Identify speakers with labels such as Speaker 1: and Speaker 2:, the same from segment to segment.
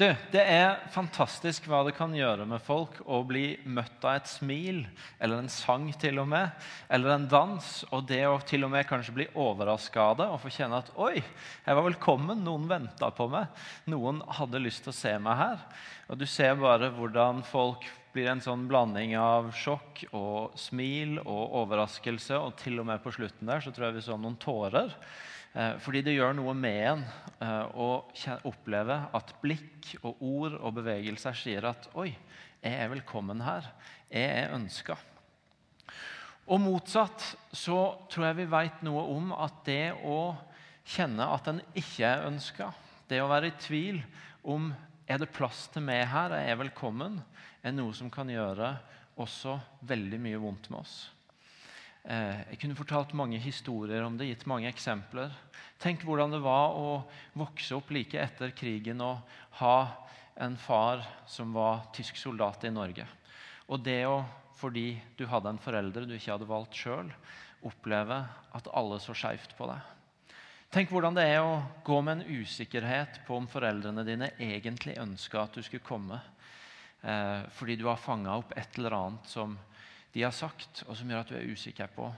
Speaker 1: Du, det er fantastisk hva det kan gjøre med folk å bli møtt av et smil, eller en sang til og med, eller en dans, og det å til og med kanskje bli overraska av det og få kjenne at oi, jeg var velkommen, noen venta på meg, noen hadde lyst til å se meg her. Og du ser bare hvordan folk blir en sånn blanding av sjokk og smil og overraskelse, og til og med på slutten der så tror jeg vi så noen tårer. Eh, fordi det gjør noe med en eh, å oppleve at blikk og ord og bevegelser sier at Oi, jeg er velkommen her. Jeg er ønska. Og motsatt så tror jeg vi vet noe om at det å kjenne at en ikke er ønska, det å være i tvil om er det plass til meg her, er jeg velkommen, er noe som kan gjøre også veldig mye vondt med oss. Eh, jeg kunne fortalt mange historier om det, gitt mange eksempler. Tenk hvordan det var å vokse opp like etter krigen og ha en far som var tysk soldat i Norge. Og det å, fordi du hadde en forelder du ikke hadde valgt sjøl, oppleve at alle så skeivt på deg. Tenk hvordan det er å gå med en usikkerhet på om foreldrene dine egentlig ønska at du skulle komme, eh, fordi du har fanga opp et eller annet som de har sagt, og som gjør at du er usikker på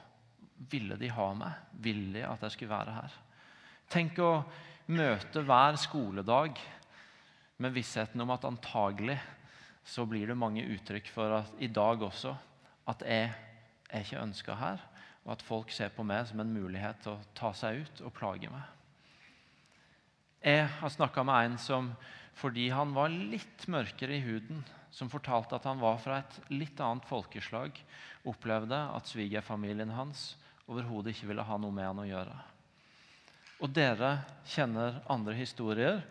Speaker 1: ville de ha meg. Ville de at jeg skulle være her? Tenk å møte hver skoledag med vissheten om at antagelig så blir det mange uttrykk for at i dag også at jeg er ikke ønska her, og at folk ser på meg som en mulighet til å ta seg ut og plage meg. Jeg har snakka med en som fordi han var litt mørkere i huden, som fortalte at han var fra et litt annet folkeslag, opplevde at svigerfamilien hans overhodet ikke ville ha noe med han å gjøre. Og dere kjenner andre historier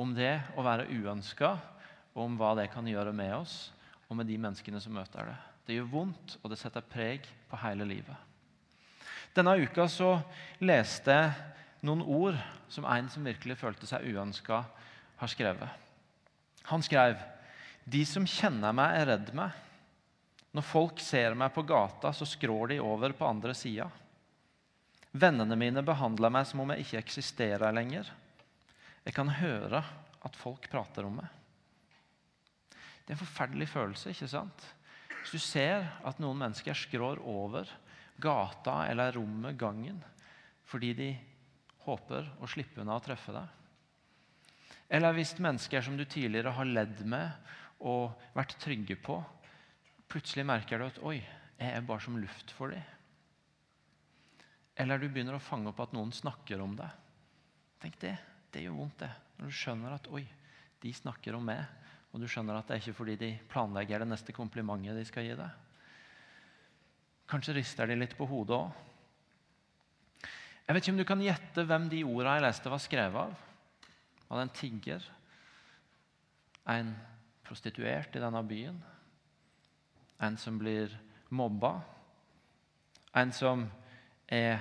Speaker 1: om det å være uønska, om hva det kan gjøre med oss og med de menneskene som møter det. Det gjør vondt, og det setter preg på hele livet. Denne uka så leste jeg noen ord som en som virkelig følte seg uønska, har skrevet. Han skrev de som kjenner meg, er redd meg. Når folk ser meg på gata, så skrår de over på andre sida. Vennene mine behandler meg som om jeg ikke eksisterer lenger. Jeg kan høre at folk prater om meg. Det er en forferdelig følelse. ikke sant? Hvis du ser at noen mennesker skrår over gata eller rommet, gangen, fordi de håper å slippe unna å treffe deg. Eller hvis mennesker som du tidligere har ledd med og vært trygge på, plutselig merker du at 'oi, jeg er bare som luft for dem'. Eller du begynner å fange opp at noen snakker om deg. Tenk det. Det gjør vondt, det. Når du skjønner at 'oi, de snakker om meg', og du skjønner at det er ikke fordi de planlegger det neste komplimentet de skal gi deg. Kanskje rister de litt på hodet òg. Jeg vet ikke om du kan gjette hvem de ordene jeg leste, var skrevet av. Var en tigger? En prostituert i denne byen. En som blir mobba. En som er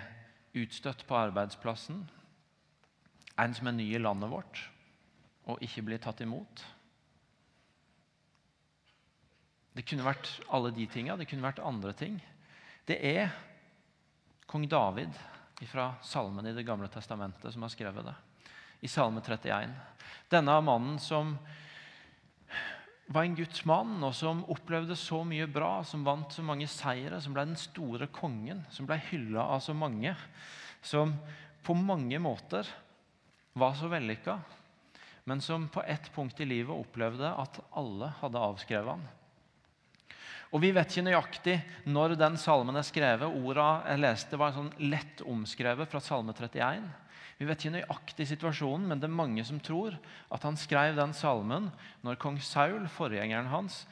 Speaker 1: utstøtt på arbeidsplassen. En som er ny i landet vårt og ikke blir tatt imot. Det kunne vært alle de tinga. Det kunne vært andre ting. Det er kong David fra salmen i Det gamle testamentet som har skrevet det. I Salme 31. Denne mannen som var en Guds mann, og som opplevde så mye bra, som vant så mange seire, som ble den store kongen, som ble hylla av så mange, som på mange måter var så vellykka, men som på ett punkt i livet opplevde at alle hadde avskrevet han. Og Vi vet ikke nøyaktig når den salmen er skrevet. Orda jeg leste, var sånn lett omskrevet fra Salme 31. Vi vet ikke nøyaktig situasjonen, men det er mange som tror at han skrev den salmen når kong Saul, forgjengeren hans,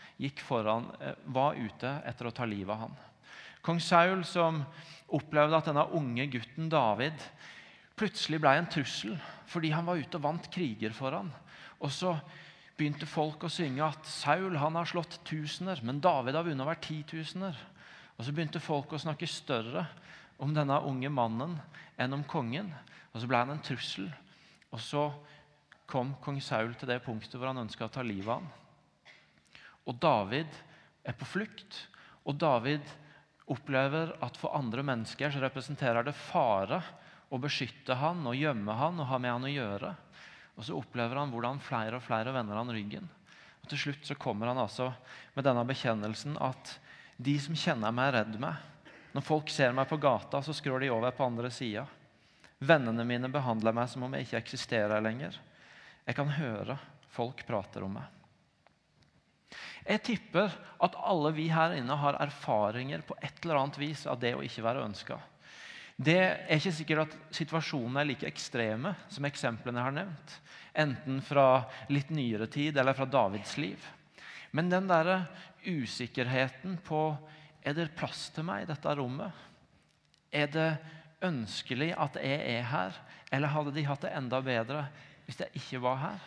Speaker 1: foran, eh, var ute etter å ta livet av han. Kong Saul som opplevde at denne unge gutten David plutselig ble en trussel fordi han var ute og vant kriger for han. Og så begynte folk å synge at Saul han har slått tusener, men David har vunnet hver titusener. Og så begynte folk å snakke større om denne unge mannen enn om kongen. Og så ble han en trussel. Og så kom kong Saul til det punktet hvor han ønska å ta livet av ham. Og David er på flukt. Og David opplever at for andre mennesker så representerer det fare å beskytte han og gjemme han og ha med han å gjøre. Og så opplever han hvordan flere og flere vender han ryggen. Og Til slutt så kommer han altså med denne bekjennelsen at de som kjenner meg, er redd meg. Når folk ser meg på gata, så skrår de over på andre sida. Vennene mine behandler meg som om jeg ikke eksisterer lenger. Jeg kan høre folk prater om meg. Jeg tipper at alle vi her inne har erfaringer på et eller annet vis av det å ikke være ønska. Det er ikke sikkert at situasjonene er like ekstreme som eksemplene jeg har nevnt. Enten fra litt nyere tid eller fra Davids liv. Men den der usikkerheten på er det plass til meg i dette rommet. Er det ønskelig at jeg er her, eller hadde de hatt det enda bedre hvis jeg ikke var her?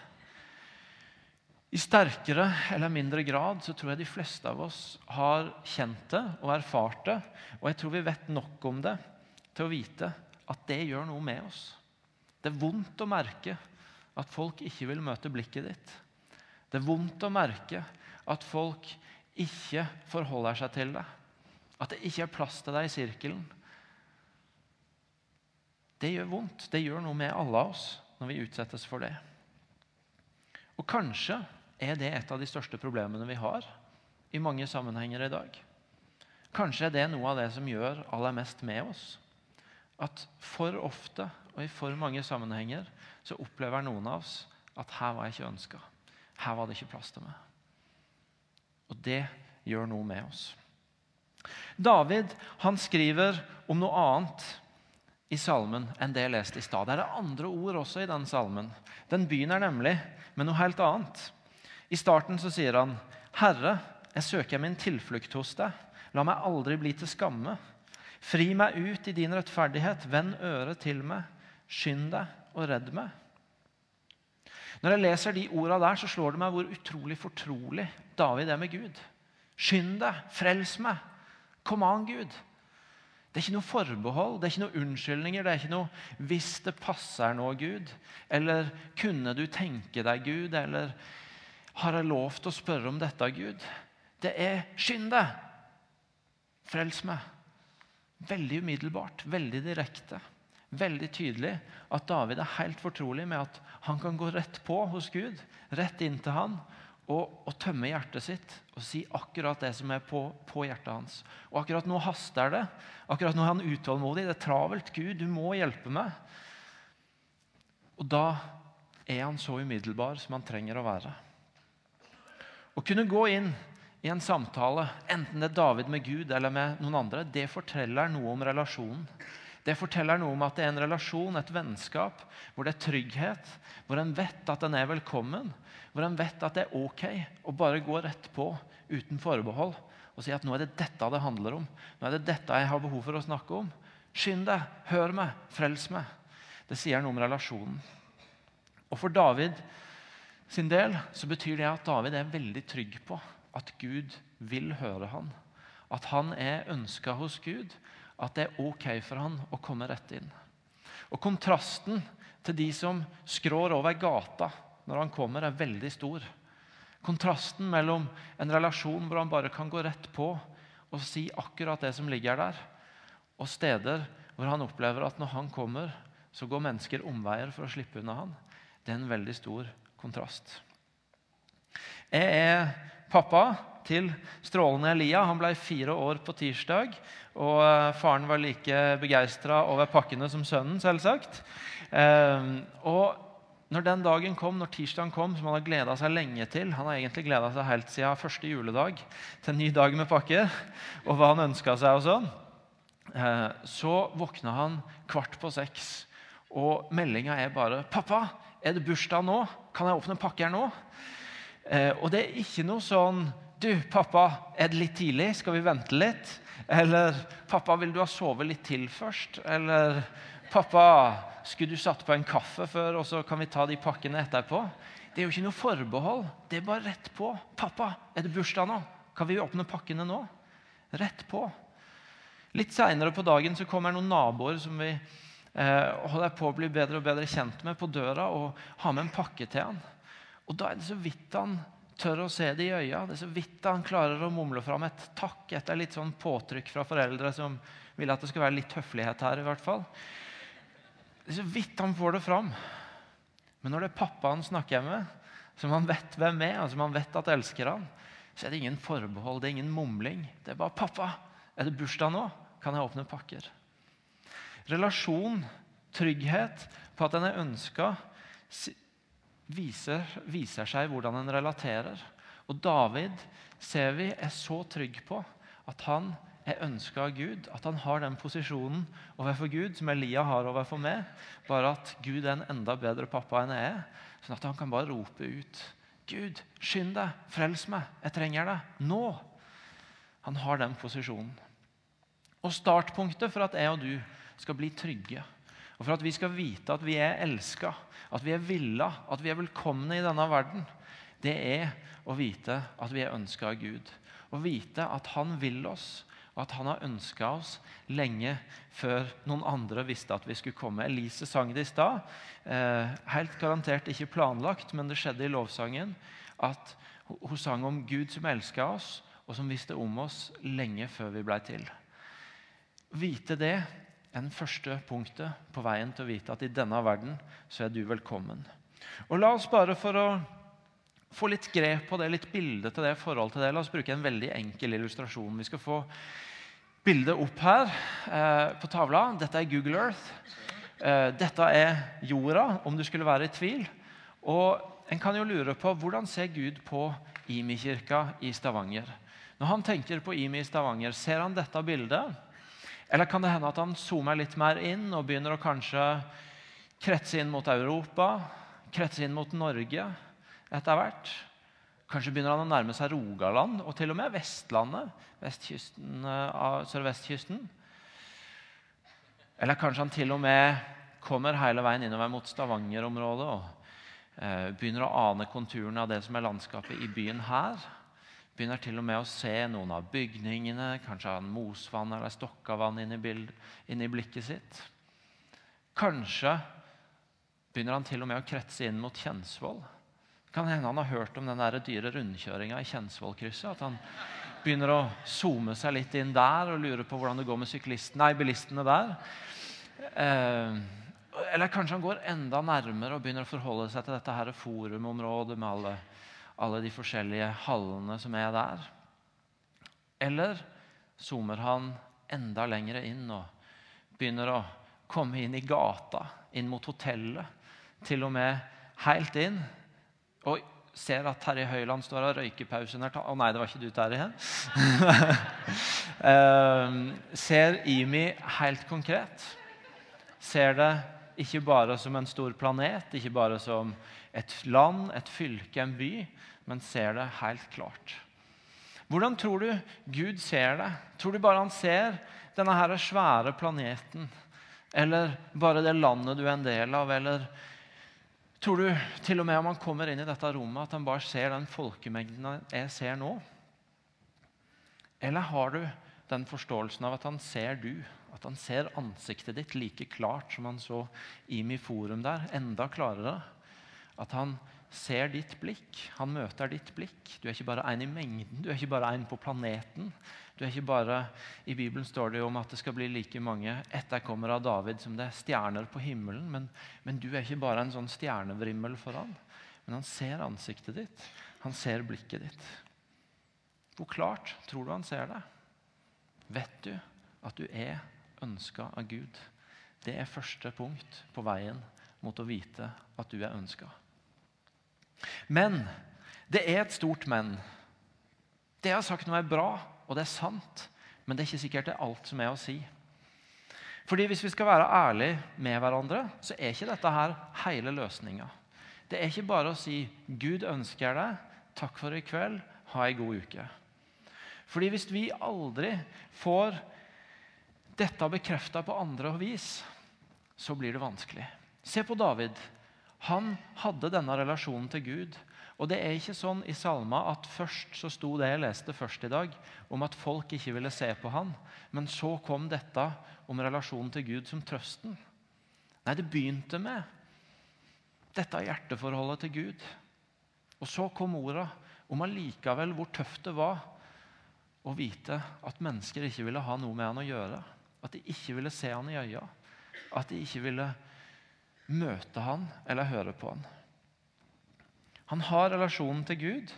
Speaker 1: I sterkere eller mindre grad så tror jeg de fleste av oss har kjent det og erfart det. Og jeg tror vi vet nok om det til å vite at det gjør noe med oss. Det er vondt å merke at folk ikke vil møte blikket ditt. Det er vondt å merke at folk ikke forholder seg til deg. At det ikke er plass til deg i sirkelen. Det gjør vondt. Det gjør noe med alle av oss når vi utsettes for det. Og kanskje er det et av de største problemene vi har i mange sammenhenger i dag. Kanskje er det noe av det som gjør aller mest med oss. At for ofte og i for mange sammenhenger så opplever noen av oss at her var jeg ikke ønska. Her var det ikke plass til meg. Og det gjør noe med oss. David han skriver om noe annet i salmen enn det jeg leste i stad. Det er det andre ord også i den salmen. Den begynner nemlig med noe helt annet. I starten så sier han, 'Herre, jeg søker min tilflukt hos deg. La meg aldri bli til skamme.' 'Fri meg ut i din rettferdighet. Vend øret til meg. Skynd deg og redd meg.' Når jeg leser de orda der, så slår det meg hvor utrolig fortrolig David er med Gud. Skynd deg, frels meg. Kom an, Gud. Det er ikke noe forbehold, det er ikke noe unnskyldninger. Det er ikke noe 'hvis det passer nå, Gud', eller 'kunne du tenke deg, Gud', eller har jeg lov til å spørre om dette, Gud? Det er skynd deg! Frels meg. Veldig umiddelbart, veldig direkte. Veldig tydelig at David er helt fortrolig med at han kan gå rett på hos Gud, rett inn til han, og tømme hjertet sitt og si akkurat det som er på, på, hjertet hans. Og Akkurat nå haster det. Akkurat nå er han utålmodig. Det er travelt. Gud, du må hjelpe meg. Og da er han så umiddelbar som han trenger å være. Å kunne gå inn i en samtale, enten det er David med Gud eller med noen andre, det forteller noe om relasjonen. Det forteller noe om at det er en relasjon, et vennskap, hvor det er trygghet, hvor en vet at en er velkommen, hvor en vet at det er ok å bare gå rett på uten forbehold og si at nå er det dette det handler om. Nå er det dette jeg har behov for å snakke om. Skynd deg, hør meg, frels meg. Det sier noe om relasjonen. Og for David sin del så betyr det at David er veldig trygg på at Gud vil høre han. At han er ønska hos Gud. At det er ok for han å komme rett inn. Og Kontrasten til de som skrår over gata når han kommer, er veldig stor. Kontrasten mellom en relasjon hvor han bare kan gå rett på og si akkurat det som ligger der, og steder hvor han opplever at når han kommer, så går mennesker omveier for å slippe unna han. Det er en veldig stor kontrast. Jeg er pappa til strålende Elia. Han ble fire år på tirsdag. Og eh, faren var like begeistra over pakkene som sønnen, selvsagt. Ehm, og når den dagen kom, når tirsdagen kom, som han har gleda seg lenge til Han har egentlig gleda seg helt siden første juledag til en ny dag med pakker og hva han ønska seg. og sånn, eh, Så våkna han kvart på seks, og meldinga er bare 'Pappa, er det bursdag nå? Kan jeg åpne en pakke her nå? Eh, og det er ikke noe sånn Du, pappa, er det litt tidlig? Skal vi vente litt? Eller pappa, vil du ha sovet litt til først? Eller pappa, skulle du satt på en kaffe før, og så kan vi ta de pakkene etterpå? Det er jo ikke noe forbehold. Det er bare rett på. Pappa, er det bursdag nå? Kan vi åpne pakkene nå? Rett på. Litt seinere på dagen så kommer noen naboer som vi eh, holder på å bli bedre og bedre kjent med på døra og har med en pakke til han. Og Da er det så vidt han tør å se det i øya. Det er så vidt han klarer å mumle fram et takk etter litt sånn påtrykk fra foreldre som vil at det skal være litt høflighet her. i hvert fall. Det er så vidt han får det fram. Men når det er pappa han snakker med, som han vet hvem er, og som han vet at elsker han, så er det ingen forbehold, det er ingen mumling. Det er bare 'Pappa, er det bursdag nå? Kan jeg åpne pakker?' Relasjon, trygghet på at en er ønska, viser, viser seg hvordan en relaterer. Og David ser vi er så trygg på at han er ønska av Gud, at han har den posisjonen overfor Gud som Elia har overfor meg, bare at Gud er en enda bedre pappa enn jeg er, sånn at han kan bare rope ut Gud, skynd deg, frels meg, jeg trenger deg nå. Han har den posisjonen. Og startpunktet for at jeg og du skal bli trygge, og for at vi skal vite at vi er elska, at vi er villa, at vi er velkomne i denne verden, det er å vite at vi er ønska av Gud. Å vite at Han vil oss, og at han har ønska oss lenge før noen andre visste at vi skulle komme. Elise sang det i stad. Eh, helt garantert ikke planlagt, men det skjedde i lovsangen. At hun sang om Gud som elska oss, og som visste om oss lenge før vi blei til. Vite det det første punktet på veien til å vite at i denne verden så er du velkommen. Og La oss bare for å få litt grep på det, litt bilde til det, forhold til det. La oss bruke en veldig enkel illustrasjon. Vi skal få bildet opp her eh, på tavla. Dette er Google Earth. Eh, dette er jorda, om du skulle være i tvil. Og En kan jo lure på hvordan ser Gud på Imi-kirka i Stavanger. Når han tenker på Imi i Stavanger, ser han dette bildet? Eller kan det hende at han zoomer litt mer inn og begynner å kanskje kretse inn mot Europa, kretse inn mot Norge? etter hvert. Kanskje begynner han å nærme seg Rogaland og til og med Vestlandet. Vestkysten eh, sørvestkysten. Eller kanskje han til og med kommer hele veien innover mot Stavanger-området og eh, begynner å ane konturene av det som er landskapet i byen her. Begynner til og med å se noen av bygningene, kanskje har han mosvann eller stokkavann inni, i, inn blikket sitt. Kanskje begynner han til og med å kretse inn mot Kjensvoll. Kan hende han har hørt om den der dyre rundkjøringa i Kjensvollkrysset. At han begynner å zoome seg litt inn der og lurer på hvordan det går med nei, bilistene der. Eh, eller kanskje han går enda nærmere og begynner å forholde seg til dette her forumområdet med alle, alle de forskjellige hallene som er der. Eller zoomer han enda lenger inn og begynner å komme inn i gata, inn mot hotellet. Til og med helt inn og ser at Terje Høiland står og røyker pausen her. Å nei, det var ikke du, Terje. uh, ser IMI helt konkret. Ser det ikke bare som en stor planet, ikke bare som et land, et fylke, en by, men ser det helt klart. Hvordan tror du Gud ser det? Tror du bare han ser denne her svære planeten? Eller bare det landet du er en del av? Eller Tror du til og med om han kommer inn i dette rommet, at han bare ser den folkemengden jeg ser nå? Eller har du den forståelsen av at han ser du, at han ser ansiktet ditt like klart som han så Imi Forum der, enda klarere? At han ser ditt blikk, han møter ditt blikk. Du er ikke bare en i mengden, du er ikke bare en på planeten. Du er ikke bare, I Bibelen står det jo om at det skal bli like mange etterkommere av David som det er stjerner på himmelen. Men, men du er ikke bare en sånn stjernevrimmel for han. Men han ser ansiktet ditt. Han ser blikket ditt. Hvor klart tror du han ser det? Vet du at du er ønska av Gud? Det er første punkt på veien mot å vite at du er ønska. Men det er et stort men. Det jeg har sagt nå, er bra. Og det er sant, men det er ikke sikkert det er alt som er å si. Fordi Hvis vi skal være ærlige med hverandre, så er ikke dette her hele løsninga. Det er ikke bare å si 'Gud ønsker deg. Takk for i kveld. Ha ei god uke'. Fordi Hvis vi aldri får dette bekrefta på andre vis, så blir det vanskelig. Se på David. Han hadde denne relasjonen til Gud. Og det er ikke sånn i salma at først så sto det jeg leste først i dag, om at folk ikke ville se på han, men så kom dette om relasjonen til Gud som trøsten. Nei, det begynte med dette hjerteforholdet til Gud. Og så kom orda om allikevel hvor tøft det var å vite at mennesker ikke ville ha noe med han å gjøre. At de ikke ville se han i øya. At de ikke ville møte han eller høre på han. Han har relasjonen til Gud.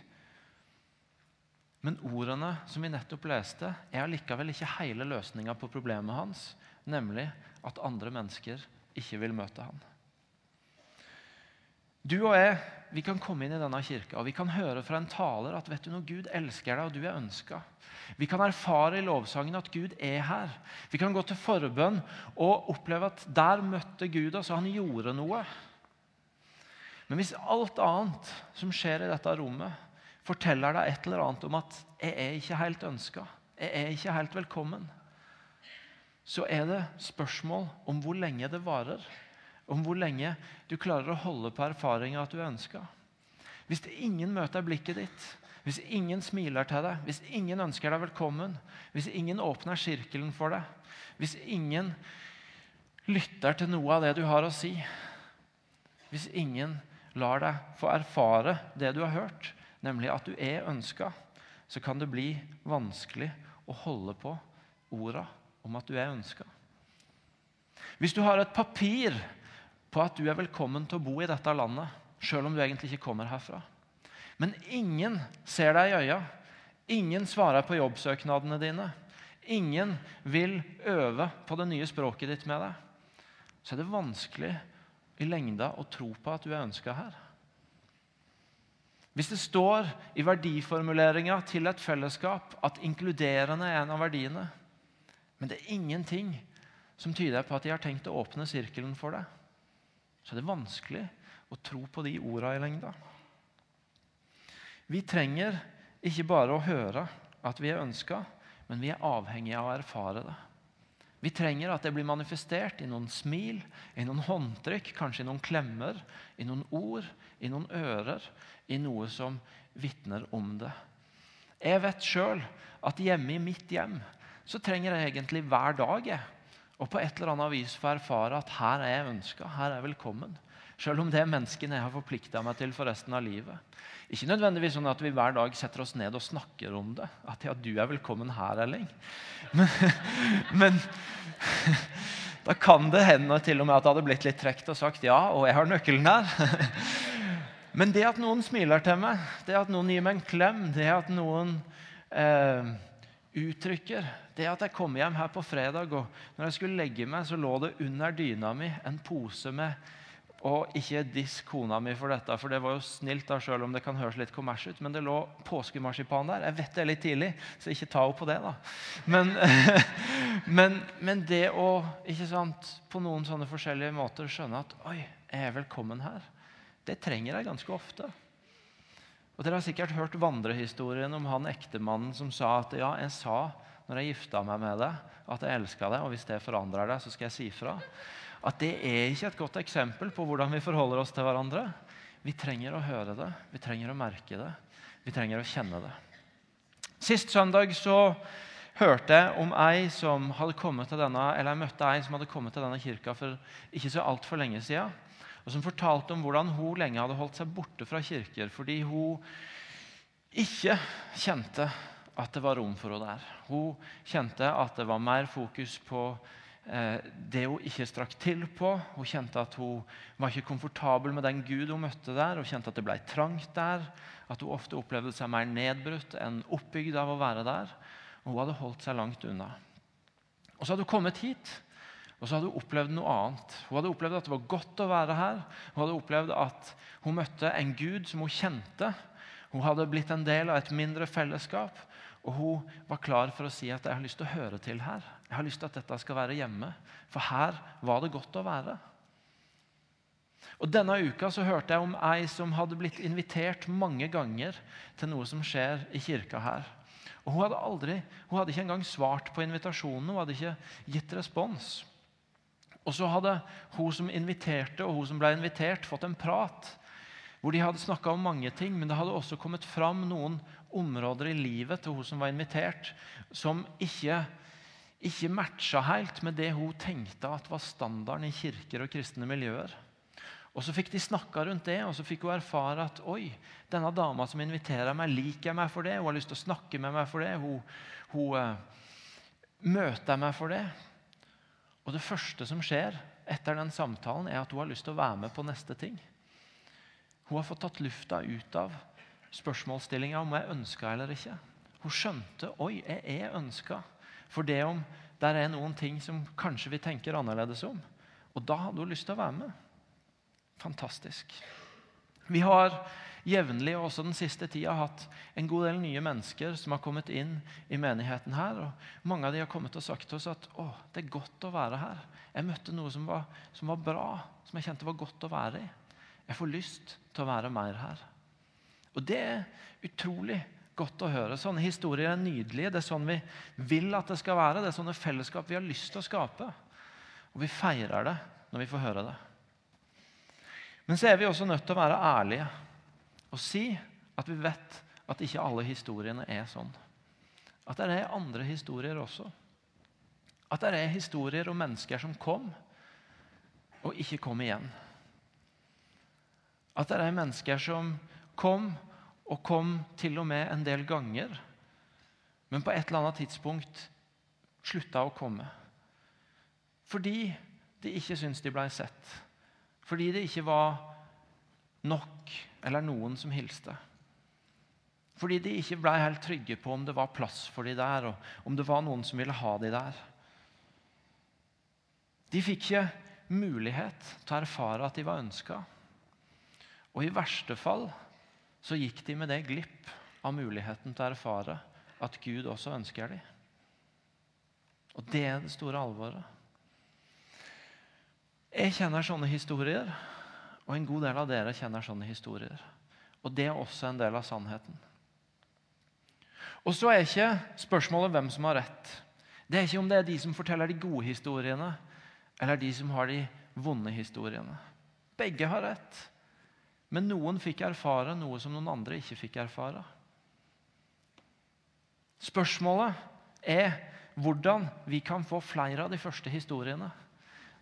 Speaker 1: Men ordene som vi nettopp leste, er allikevel ikke hele løsninga på problemet hans, nemlig at andre mennesker ikke vil møte ham. Du og jeg vi kan komme inn i denne kirka og vi kan høre fra en taler at vet du noe, Gud elsker deg, og du er ønska. Vi kan erfare i lovsangen at Gud er her. Vi kan gå til forbønn og oppleve at der møtte Gud oss, og han gjorde noe. Men hvis alt annet som skjer i dette rommet, forteller deg et eller annet om at 'jeg er ikke helt ønska', 'jeg er ikke helt velkommen', så er det spørsmål om hvor lenge det varer. Om hvor lenge du klarer å holde på erfaringa at du ønska. Hvis ingen møter blikket ditt, hvis ingen smiler til deg, hvis ingen ønsker deg velkommen, hvis ingen åpner sirkelen for deg, hvis ingen lytter til noe av det du har å si, hvis ingen lar deg få erfare det du har hørt, nemlig at du er ønska, så kan det bli vanskelig å holde på orda om at du er ønska. Hvis du har et papir på at du er velkommen til å bo i dette landet, sjøl om du egentlig ikke kommer herfra, men ingen ser deg i øya, ingen svarer på jobbsøknadene dine, ingen vil øve på det nye språket ditt med deg, så er det vanskelig i lengda å tro på at du er ønska her. Hvis det står i verdiformuleringa til et fellesskap at inkluderende er en av verdiene, men det er ingenting som tyder på at de har tenkt å åpne sirkelen for deg, så er det vanskelig å tro på de orda i lengda. Vi trenger ikke bare å høre at vi er ønska, men vi er avhengige av å erfare det. Vi trenger at det blir manifestert i noen smil, i noen håndtrykk, kanskje i noen klemmer, i noen ord, i noen ører, i noe som vitner om det. Jeg vet sjøl at hjemme i mitt hjem så trenger jeg egentlig hver dag jeg, og på et eller annet vis få erfare at her er jeg ønska, her er jeg velkommen. Selv om det er menneskene jeg har forplikta meg til for resten av livet. Ikke nødvendigvis sånn at vi hver dag setter oss ned og snakker om det. At ja, du er velkommen her, Elling. Men, men da kan det hende til og med at det hadde blitt litt tregt og sagt ja, og jeg har nøkkelen her. Men det at noen smiler til meg, det at noen gir meg en klem, det at noen eh, uttrykker det at jeg kom hjem her på fredag, og når jeg skulle legge meg, så lå det under dyna mi en pose med og ikke diss kona mi for dette, for det var jo snilt, da, selv om det kan høres litt kommers ut. Men det lå påskemarsipan der. Jeg vet det er litt tidlig, så ikke ta henne på det. da. Men, men, men, det å ikke sant, på noen sånne forskjellige måter skjønne at Oi, jeg er velkommen her. Det trenger jeg ganske ofte. Og Dere har sikkert hørt vandrehistorien om han ektemannen som sa at ja, jeg sa når jeg gifta meg med deg, at jeg elska deg, og hvis det forandrer deg, så skal jeg si fra at det er ikke et godt eksempel på hvordan vi forholder oss til hverandre. Vi trenger å høre det, vi trenger å merke det, vi trenger å kjenne det. Sist søndag så hørte jeg om ei som hadde kommet til denne, eller jeg møtte ei som hadde kommet til denne kirka for ikke så altfor lenge siden. Og som fortalte om hvordan hun lenge hadde holdt seg borte fra kirker fordi hun ikke kjente at det var rom for henne der. Hun kjente at det var mer fokus på Eh, det hun ikke strakk til på. Hun kjente at hun var ikke komfortabel med den Gud hun møtte der. Hun kjente at det ble trangt der. At hun ofte opplevde seg mer nedbrutt enn oppbygd av å være der. Hun hadde holdt seg langt unna. Og Så hadde hun kommet hit, og så hadde hun opplevd noe annet. Hun hadde opplevd at det var godt å være her. Hun hadde opplevd at hun møtte en Gud som hun kjente. Hun hadde blitt en del av et mindre fellesskap. Og hun var klar for å si at 'jeg har lyst til å høre til her'. Jeg har lyst til at dette skal være hjemme, for her var det godt å være. Og Denne uka så hørte jeg om ei som hadde blitt invitert mange ganger til noe som skjer i kirka her. Og Hun hadde aldri, hun hadde ikke engang svart på invitasjonen, hun hadde ikke gitt respons. Og så hadde hun som inviterte, og hun som ble invitert, fått en prat hvor de hadde snakka om mange ting, men det hadde også kommet fram noen områder i livet til hun som var invitert, som ikke, ikke matcha helt med det hun tenkte at var standarden i kirker og kristne miljøer. Og Så fikk de snakka rundt det, og så fikk hun erfare at oi, denne dama som inviterer meg, liker jeg meg for det. Hun har lyst til å snakke med meg for det. Hun, hun uh, møter meg for det. Og det første som skjer etter den samtalen, er at hun har lyst til å være med på neste ting. Hun har fått tatt lufta ut av spørsmålsstillinga om jeg ønska eller ikke. Hun skjønte oi, jeg er ønska. For det om der er noen ting som kanskje vi tenker annerledes om. Og da hadde hun lyst til å være med. Fantastisk. Vi har jevnlig og også den siste tida hatt en god del nye mennesker som har kommet inn i menigheten her. og Mange av de har kommet og sagt til oss at å, det er godt å være her. Jeg møtte noe som var, som var bra, som jeg kjente var godt å være i. Jeg får lyst til å være mer her. Og det er utrolig godt å høre. Sånne historier er nydelige. Det er sånn vi vil at det skal være. Det er sånne fellesskap vi har lyst til å skape. Og vi feirer det når vi får høre det. Men så er vi også nødt til å være ærlige og si at vi vet at ikke alle historiene er sånn. At det er andre historier også. At det er historier om mennesker som kom, og ikke kom igjen. At det er mennesker som kom, og kom til og med en del ganger, men på et eller annet tidspunkt slutta å komme. Fordi de ikke syntes de blei sett. Fordi det ikke var nok eller noen som hilste. Fordi de ikke blei helt trygge på om det var plass for de der, og om det var noen som ville ha de der. De fikk ikke mulighet til å erfare at de var ønska. Og i verste fall så gikk de med det glipp av muligheten til å erfare at Gud også ønsker dem. Og det er det store alvoret. Jeg kjenner sånne historier, og en god del av dere kjenner sånne historier. Og det er også en del av sannheten. Og så er ikke spørsmålet hvem som har rett. Det er ikke om det er de som forteller de gode historiene, eller de som har de vonde historiene. Begge har rett. Men noen fikk erfare noe som noen andre ikke fikk erfare. Spørsmålet er hvordan vi kan få flere av de første historiene.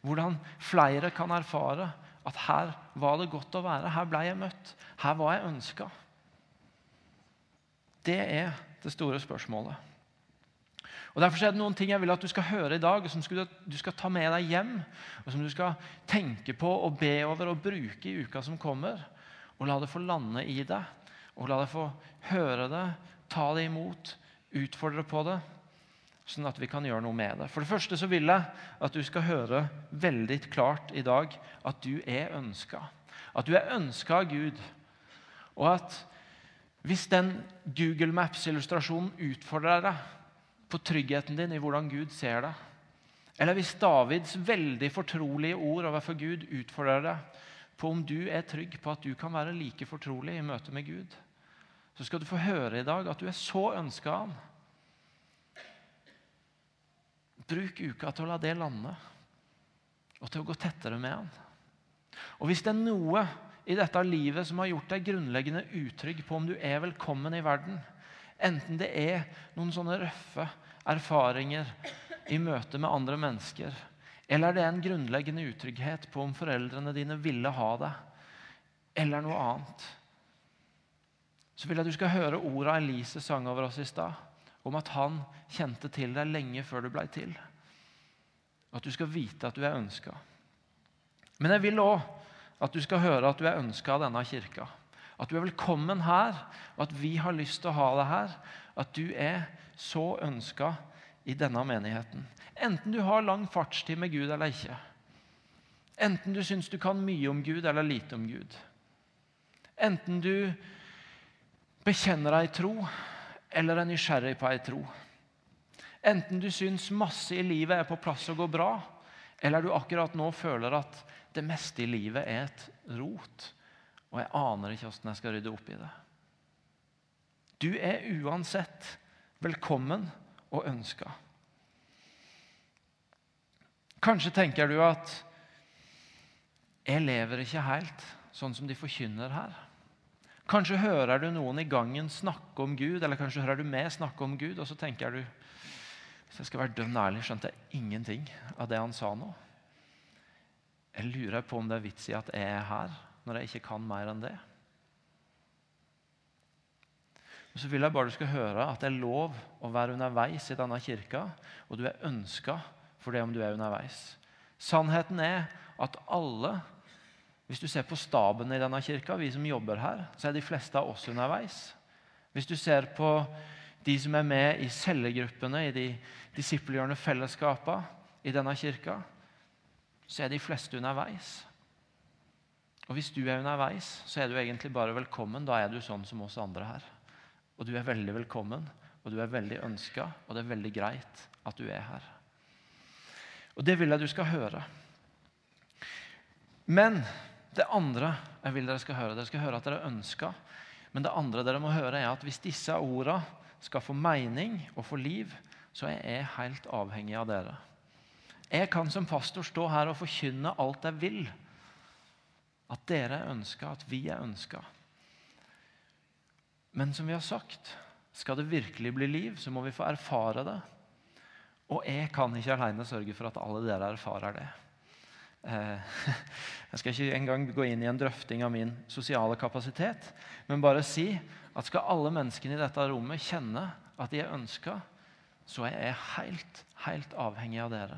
Speaker 1: Hvordan flere kan erfare at her var det godt å være. Her ble jeg møtt. Her var jeg ønska. Det er det store spørsmålet. Og Derfor er det noen ting jeg vil at du skal høre i dag, som du skal ta med deg hjem. Og som du skal tenke på og be over og bruke i uka som kommer. Og la det få lande i deg. Og la deg få høre det, ta det imot, utfordre på det sånn at vi kan gjøre noe med det. For det første så vil jeg at du skal høre veldig klart i dag at du er ønska. At du er ønska av Gud. Og at hvis den Google Maps-illustrasjonen utfordrer deg på tryggheten din i hvordan Gud ser deg, eller hvis Davids veldig fortrolige ord overfor Gud utfordrer deg på om du er trygg på at du kan være like fortrolig i møte med Gud, så skal du få høre i dag at du er så ønska av Han Bruk uka til å la det lande, og til å gå tettere med han. Og Hvis det er noe i dette livet som har gjort deg grunnleggende utrygg på om du er velkommen i verden, enten det er noen sånne røffe erfaringer i møte med andre mennesker, eller det er en grunnleggende utrygghet på om foreldrene dine ville ha deg, eller noe annet, så vil jeg at du skal høre orda Elise sang over oss i stad om at han kjente til deg lenge før du blei til. At du skal vite at du er ønska. Men jeg vil òg at du skal høre at du er ønska av denne kirka. At du er velkommen her, og at vi har lyst til å ha deg her. At du er så ønska i denne menigheten. Enten du har lang fartstid med Gud eller ikke. Enten du syns du kan mye om Gud eller lite om Gud. Enten du bekjenner deg i tro eller er nysgjerrig på ei tro. Enten du syns masse i livet er på plass og går bra, eller du akkurat nå føler at det meste i livet er et rot, og jeg aner ikke åssen jeg skal rydde opp i det. Du er uansett velkommen og ønska. Kanskje tenker du at jeg lever ikke helt sånn som de forkynner her. Kanskje hører du noen i gangen snakke om Gud, eller kanskje hører du meg snakke om Gud, og så tenker du Hvis jeg skal være dønn ærlig, skjønte jeg ingenting av det han sa nå. Jeg lurer på om det er vits i at jeg er her når jeg ikke kan mer enn det. Og så vil jeg bare du skal høre at det er lov å være underveis i denne kirka, og du er ønska for det om du er underveis. Sannheten er at alle Hvis du ser på staben i denne kirka, vi som jobber her, så er de fleste av oss underveis. Hvis du ser på de som er med i cellegruppene, i de disippelgjørende fellesskapene i denne kirka, så er de fleste underveis. Og hvis du er underveis, så er du egentlig bare velkommen. Da er du sånn som oss andre her. Og du er veldig velkommen, og du er veldig ønska, og det er veldig greit at du er her. Og det vil jeg du skal høre. Men det andre jeg vil dere skal høre, dere skal høre at dere ønsker. Men det andre dere må høre, er at hvis disse ordene skal få mening og få liv, så er jeg helt avhengig av dere. Jeg kan som pastor stå her og forkynne alt jeg vil. At dere er ønska, at vi er ønska. Men som vi har sagt, skal det virkelig bli liv, så må vi få erfare det. Og jeg kan ikke alene sørge for at alle dere erfarer det. Eh, jeg skal ikke engang gå inn i en drøfting av min sosiale kapasitet, men bare si at skal alle menneskene i dette rommet kjenne at de er ønska, så er jeg helt, helt avhengig av dere.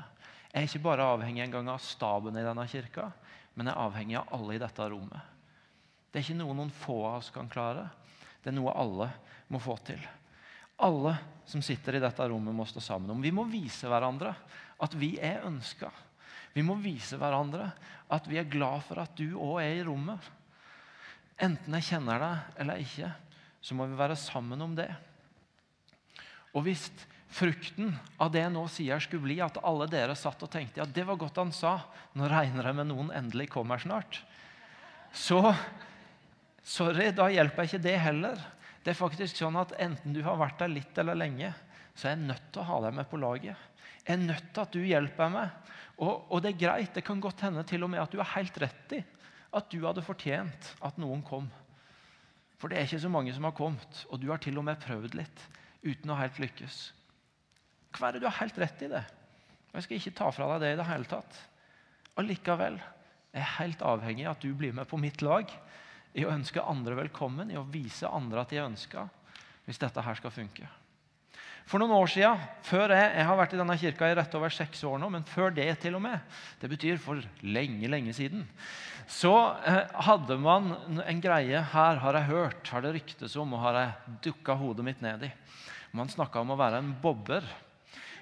Speaker 1: Jeg er ikke bare avhengig engang av staben i denne kirka, men jeg er avhengig av alle i dette rommet. Det er ikke noe noen få av oss kan klare. Det er noe alle må få til. Alle som sitter i dette rommet, må stå sammen om. Vi må vise hverandre at vi er ønska. Vi må vise hverandre at vi er glad for at du òg er i rommet. Enten jeg kjenner deg eller ikke, så må vi være sammen om det. Og hvis frukten av det jeg nå sier, skulle bli at alle dere satt og tenkte ja, det var godt han sa, nå regner jeg med noen endelig kommer snart, så sorry, da hjelper ikke det heller. Det er faktisk sånn at Enten du har vært der litt eller lenge, så er jeg nødt til å ha deg med på laget. Er nødt til at du hjelper meg. Og, og, det er greit. Det kan godt hende til og med at du har helt rett i at du hadde fortjent at noen kom. For det er ikke så mange som har kommet, og du har til og med prøvd litt uten å helt lykkes. Hva er det du har helt rett i det? Jeg skal ikke ta fra deg det i det hele tatt. Allikevel er jeg helt avhengig av at du blir med på mitt lag i å ønske andre velkommen, i å vise andre at de er ønska, hvis dette her skal funke. For noen år siden, før jeg, jeg har vært i denne kirka i rett over seks år nå, men før det til og med, det betyr for lenge, lenge siden, så eh, hadde man en greie her, har jeg hørt, har det ryktes om, og har jeg dukka hodet mitt ned i. Man snakka om å være en bobber.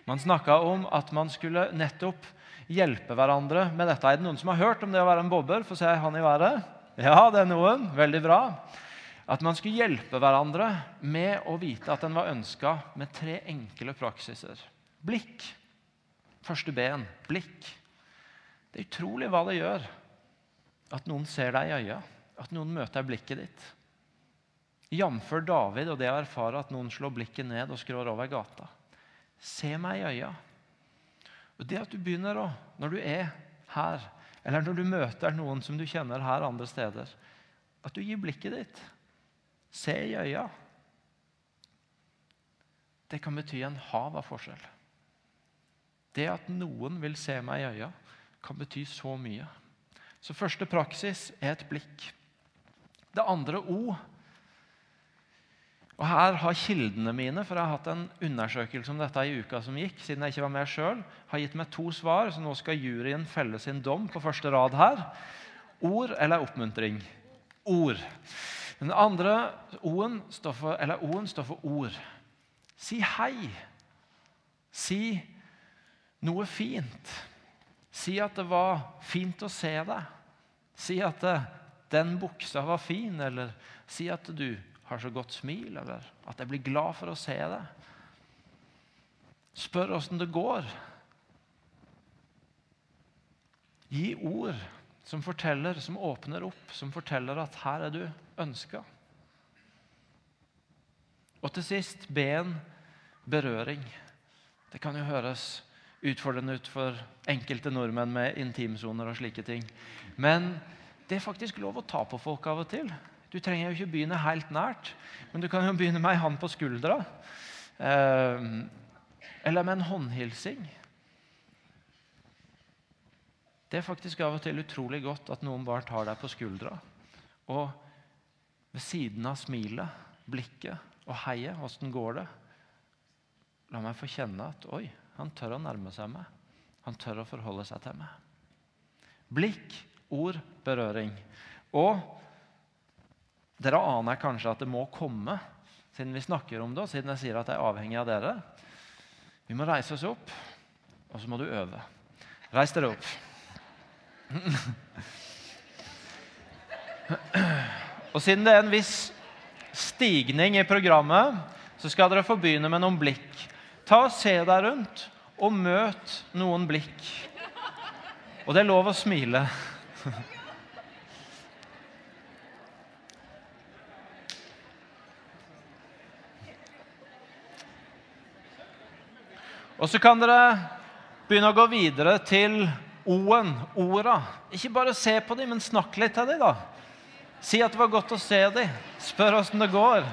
Speaker 1: Man snakka om at man skulle nettopp hjelpe hverandre med dette. Er det noen som har hørt om det å være en bobber? Få se han i været. Ja, det er noen. Veldig bra. At man skulle hjelpe hverandre med å vite at en var ønska med tre enkle praksiser. Blikk. Første ben. Blikk. Det er utrolig hva det gjør at noen ser deg i øya, at noen møter blikket ditt. Jf. David og det å erfare at noen slår blikket ned og skrår over gata. Se meg i øya. Og Det at du begynner å, når du er her, eller når du møter noen som du kjenner her andre steder, at du gir blikket ditt Se i øya. Det kan bety en hav av forskjell. Det at noen vil se meg i øya, kan bety så mye. Så første praksis er et blikk. Det andre O. Og Her har kildene mine for jeg har hatt en undersøkelse om dette i uka som gikk, siden jeg ikke var med selv, har gitt meg to svar, så nå skal juryen felle sin dom på første rad her. Ord eller oppmuntring? Ord. Den andre O-en står, står, for ord. Si hei. Si noe fint. Si at det var fint å se deg. Si at den buksa var fin, eller si at du har så godt smil, eller at jeg blir glad for å se deg. Spør åssen det går. Gi ord som forteller, som åpner opp, som forteller at her er du ønska. Og til sist be en berøring. Det kan jo høres utfordrende ut for enkelte nordmenn med intimsoner og slike ting. Men det er faktisk lov å ta på folk av og til. Du trenger jo ikke begynne helt nært, men du kan jo begynne med ei hånd på skuldra. Eh, eller med en håndhilsing. Det er faktisk av og til utrolig godt at noen bare tar deg på skuldra. Og ved siden av smilet, blikket og heiet, åssen går det? La meg få kjenne at oi, han tør å nærme seg meg. Han tør å forholde seg til meg. Blikk, ord, berøring. Og dere aner kanskje at det må komme, siden vi snakker om det, og siden jeg sier at jeg er avhengig av dere. Vi må reise oss opp, og så må du øve. Reis dere opp. Og siden det er en viss stigning i programmet, så skal dere få begynne med noen blikk. Ta og Se deg rundt og møt noen blikk. Og det er lov å smile. Og så kan dere begynne å gå videre til O-en, orda. Ikke bare se på dem, men snakk litt til dem, da. Si at det var godt å se dem. Spør åssen det går.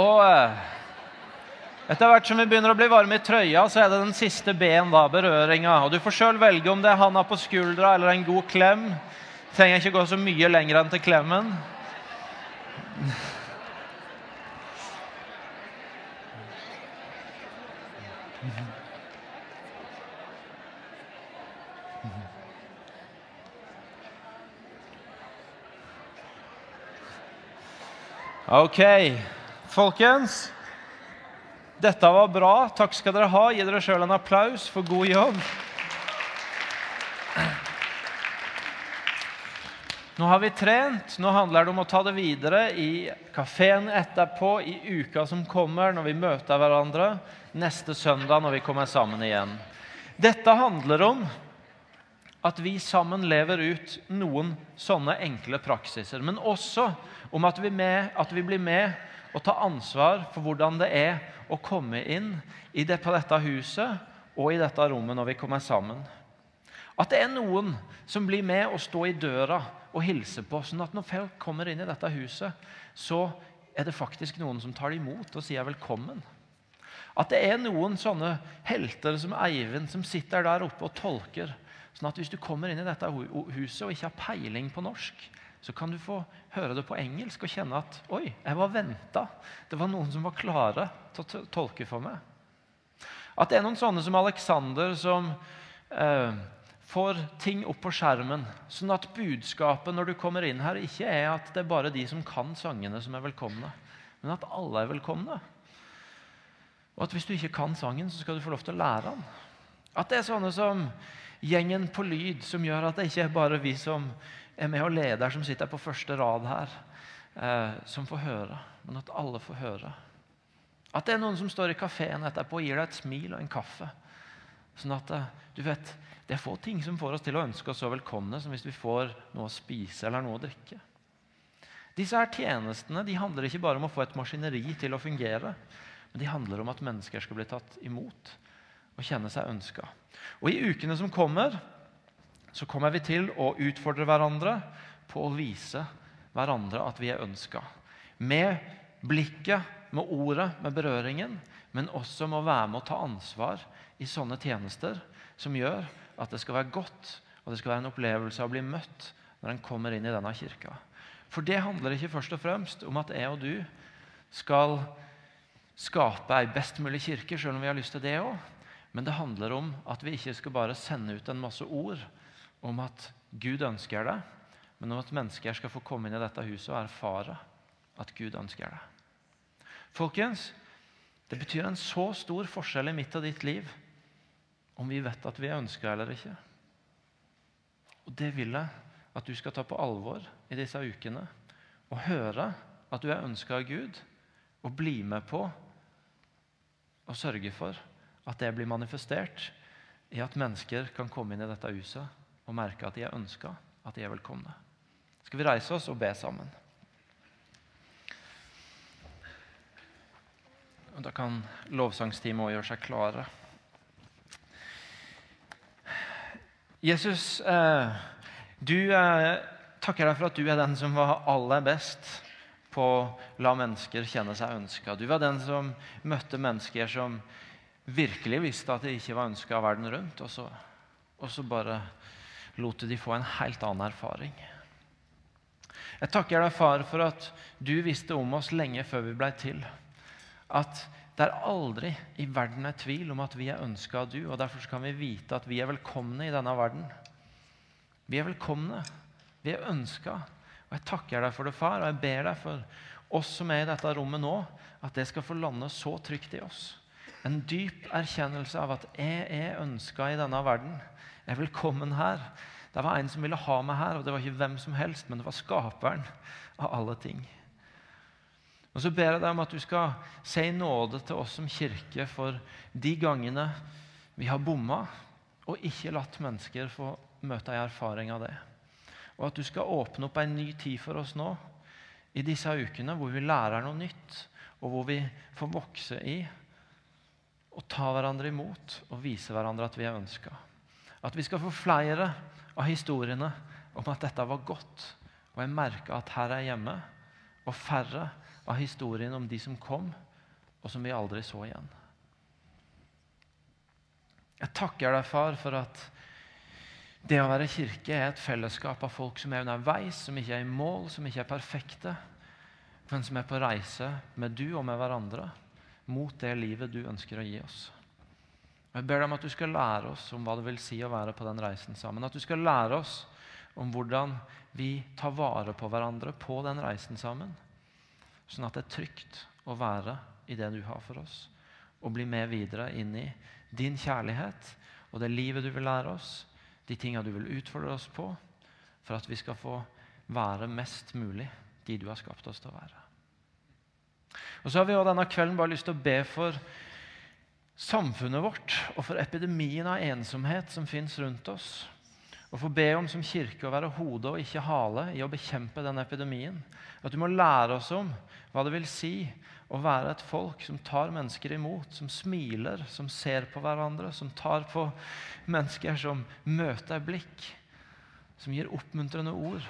Speaker 1: Og eh, etter hvert som vi begynner å bli varme i trøya, så er det den siste B-en, da, berøringa. Og du får sjøl velge om det er handa på skuldra eller en god klem. Trenger ikke gå så mye lenger enn til klemmen. Ok, folkens. Dette var bra. Takk skal dere ha. Gi dere sjøl en applaus for god jobb. Nå har vi trent. Nå handler det om å ta det videre i kafeen etterpå, i uka som kommer, når vi møter hverandre, neste søndag når vi kommer sammen igjen. Dette handler om at vi sammen lever ut noen sånne enkle praksiser, men også om at vi, med, at vi blir med og tar ansvar for hvordan det er å komme inn det, på dette huset og i dette rommet når vi kommer sammen. At det er noen som blir med og står i døra og hilser på. sånn at når folk kommer inn i dette huset, så er det faktisk noen som tar det imot og sier velkommen. At det er noen sånne helter som Eivind som sitter der oppe og tolker. Sånn at hvis du kommer inn i dette huset og ikke har peiling på norsk, så kan du få høre det på engelsk og kjenne at Oi, jeg var venta. Det var noen som var klare til å tolke for meg. At det er noen sånne som Alexander som eh, får ting opp på skjermen, sånn at budskapet når du kommer inn her, ikke er at det er bare de som kan sangene, som er velkomne, men at alle er velkomne. Og at hvis du ikke kan sangen, så skal du få lov til å lære den. At det er sånne som gjengen på lyd, som gjør at det ikke er bare vi som er med og leder som sitter på første rad her, eh, som får høre. Men at alle får høre. At det er noen som står i kafeen etterpå og gir deg et smil og en kaffe. Sånn at eh, du vet, Det er få ting som får oss til å ønske oss så velkomne som hvis vi får noe å spise eller noe å drikke. Disse her tjenestene de handler ikke bare om å få et maskineri til å fungere, men de handler om at mennesker skal bli tatt imot og kjenne seg ønska. Og I ukene som kommer, så kommer vi til å utfordre hverandre på å vise hverandre at vi er ønska. Med blikket, med ordet, med berøringen, men også med å være med å ta ansvar i sånne tjenester som gjør at det skal være godt og det skal være en opplevelse å bli møtt når en kommer inn i denne kirka. For det handler ikke først og fremst om at jeg og du skal skape ei best mulig kirke, selv om vi har lyst til det òg. Men det handler om at vi ikke skal bare sende ut en masse ord om at Gud ønsker det, men om at mennesker skal få komme inn i dette huset og erfare at Gud ønsker det. Folkens, det betyr en så stor forskjell i mitt og ditt liv om vi vet at vi er ønska eller ikke. Og Det vil jeg at du skal ta på alvor i disse ukene. Og høre at du er ønska av Gud, og bli med på å sørge for at det blir manifestert i at mennesker kan komme inn i dette huset og merke at de er ønska, at de er velkomne. Skal vi reise oss og be sammen? Og Da kan lovsangsteamet òg gjøre seg klare. Jesus, eh, du eh, takker deg for at du er den som var aller best på å la mennesker kjenne seg ønska. Du var den som møtte mennesker som virkelig visste at de ikke var ønska av verden rundt, og så, og så bare lot de få en helt annen erfaring. Jeg takker deg, far, for at du visste om oss lenge før vi blei til. At det er aldri i verden er tvil om at vi er ønska av du, og derfor kan vi vite at vi er velkomne i denne verden. Vi er velkomne. Vi er ønska. Og jeg takker deg for det, far, og jeg ber deg for oss som er i dette rommet nå, at det skal få lande så trygt i oss. En dyp erkjennelse av at jeg er ønska i denne verden. Jeg er velkommen her. Det var en som ville ha meg her, og det var ikke hvem som helst, men det var skaperen av alle ting. Og Så ber jeg deg om at du skal si nåde til oss som kirke for de gangene vi har bomma og ikke latt mennesker få møte en erfaring av det. Og at du skal åpne opp en ny tid for oss nå i disse ukene hvor vi lærer noe nytt, og hvor vi får vokse i å ta hverandre imot og vise hverandre at vi er ønska. At vi skal få flere av historiene om at dette var godt, og jeg merka at her er jeg hjemme, og færre av historiene om de som kom, og som vi aldri så igjen. Jeg takker deg, far, for at det å være kirke er et fellesskap av folk som er underveis, som ikke er i mål, som ikke er perfekte, men som er på reise med du og med hverandre mot det livet du ønsker å gi oss. Jeg ber deg om at du skal lære oss om hva det vil si å være på den reisen sammen. At du skal lære oss om hvordan vi tar vare på hverandre på den reisen sammen. Sånn at det er trygt å være i det du har for oss, og bli med videre inn i din kjærlighet og det livet du vil lære oss, de tinga du vil utfordre oss på, for at vi skal få være mest mulig de du har skapt oss til å være. Og så har vi også denne kvelden bare lyst til å be for samfunnet vårt og for epidemien av ensomhet som fins rundt oss. Og få be om som kirke å være hode og ikke hale i å bekjempe den epidemien. At du må lære oss om hva det vil si å være et folk som tar mennesker imot, som smiler, som ser på hverandre, som tar på mennesker som møter blikk, som gir oppmuntrende ord,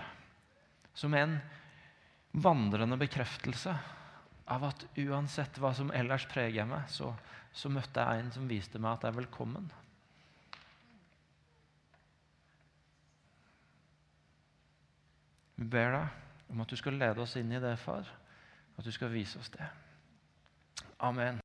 Speaker 1: som en vandrende bekreftelse av at uansett hva som ellers preger meg, så, så møtte jeg en som viste meg at jeg er velkommen. Vi ber deg om at du skal lede oss inn i det, far. At du skal vise oss det. Amen.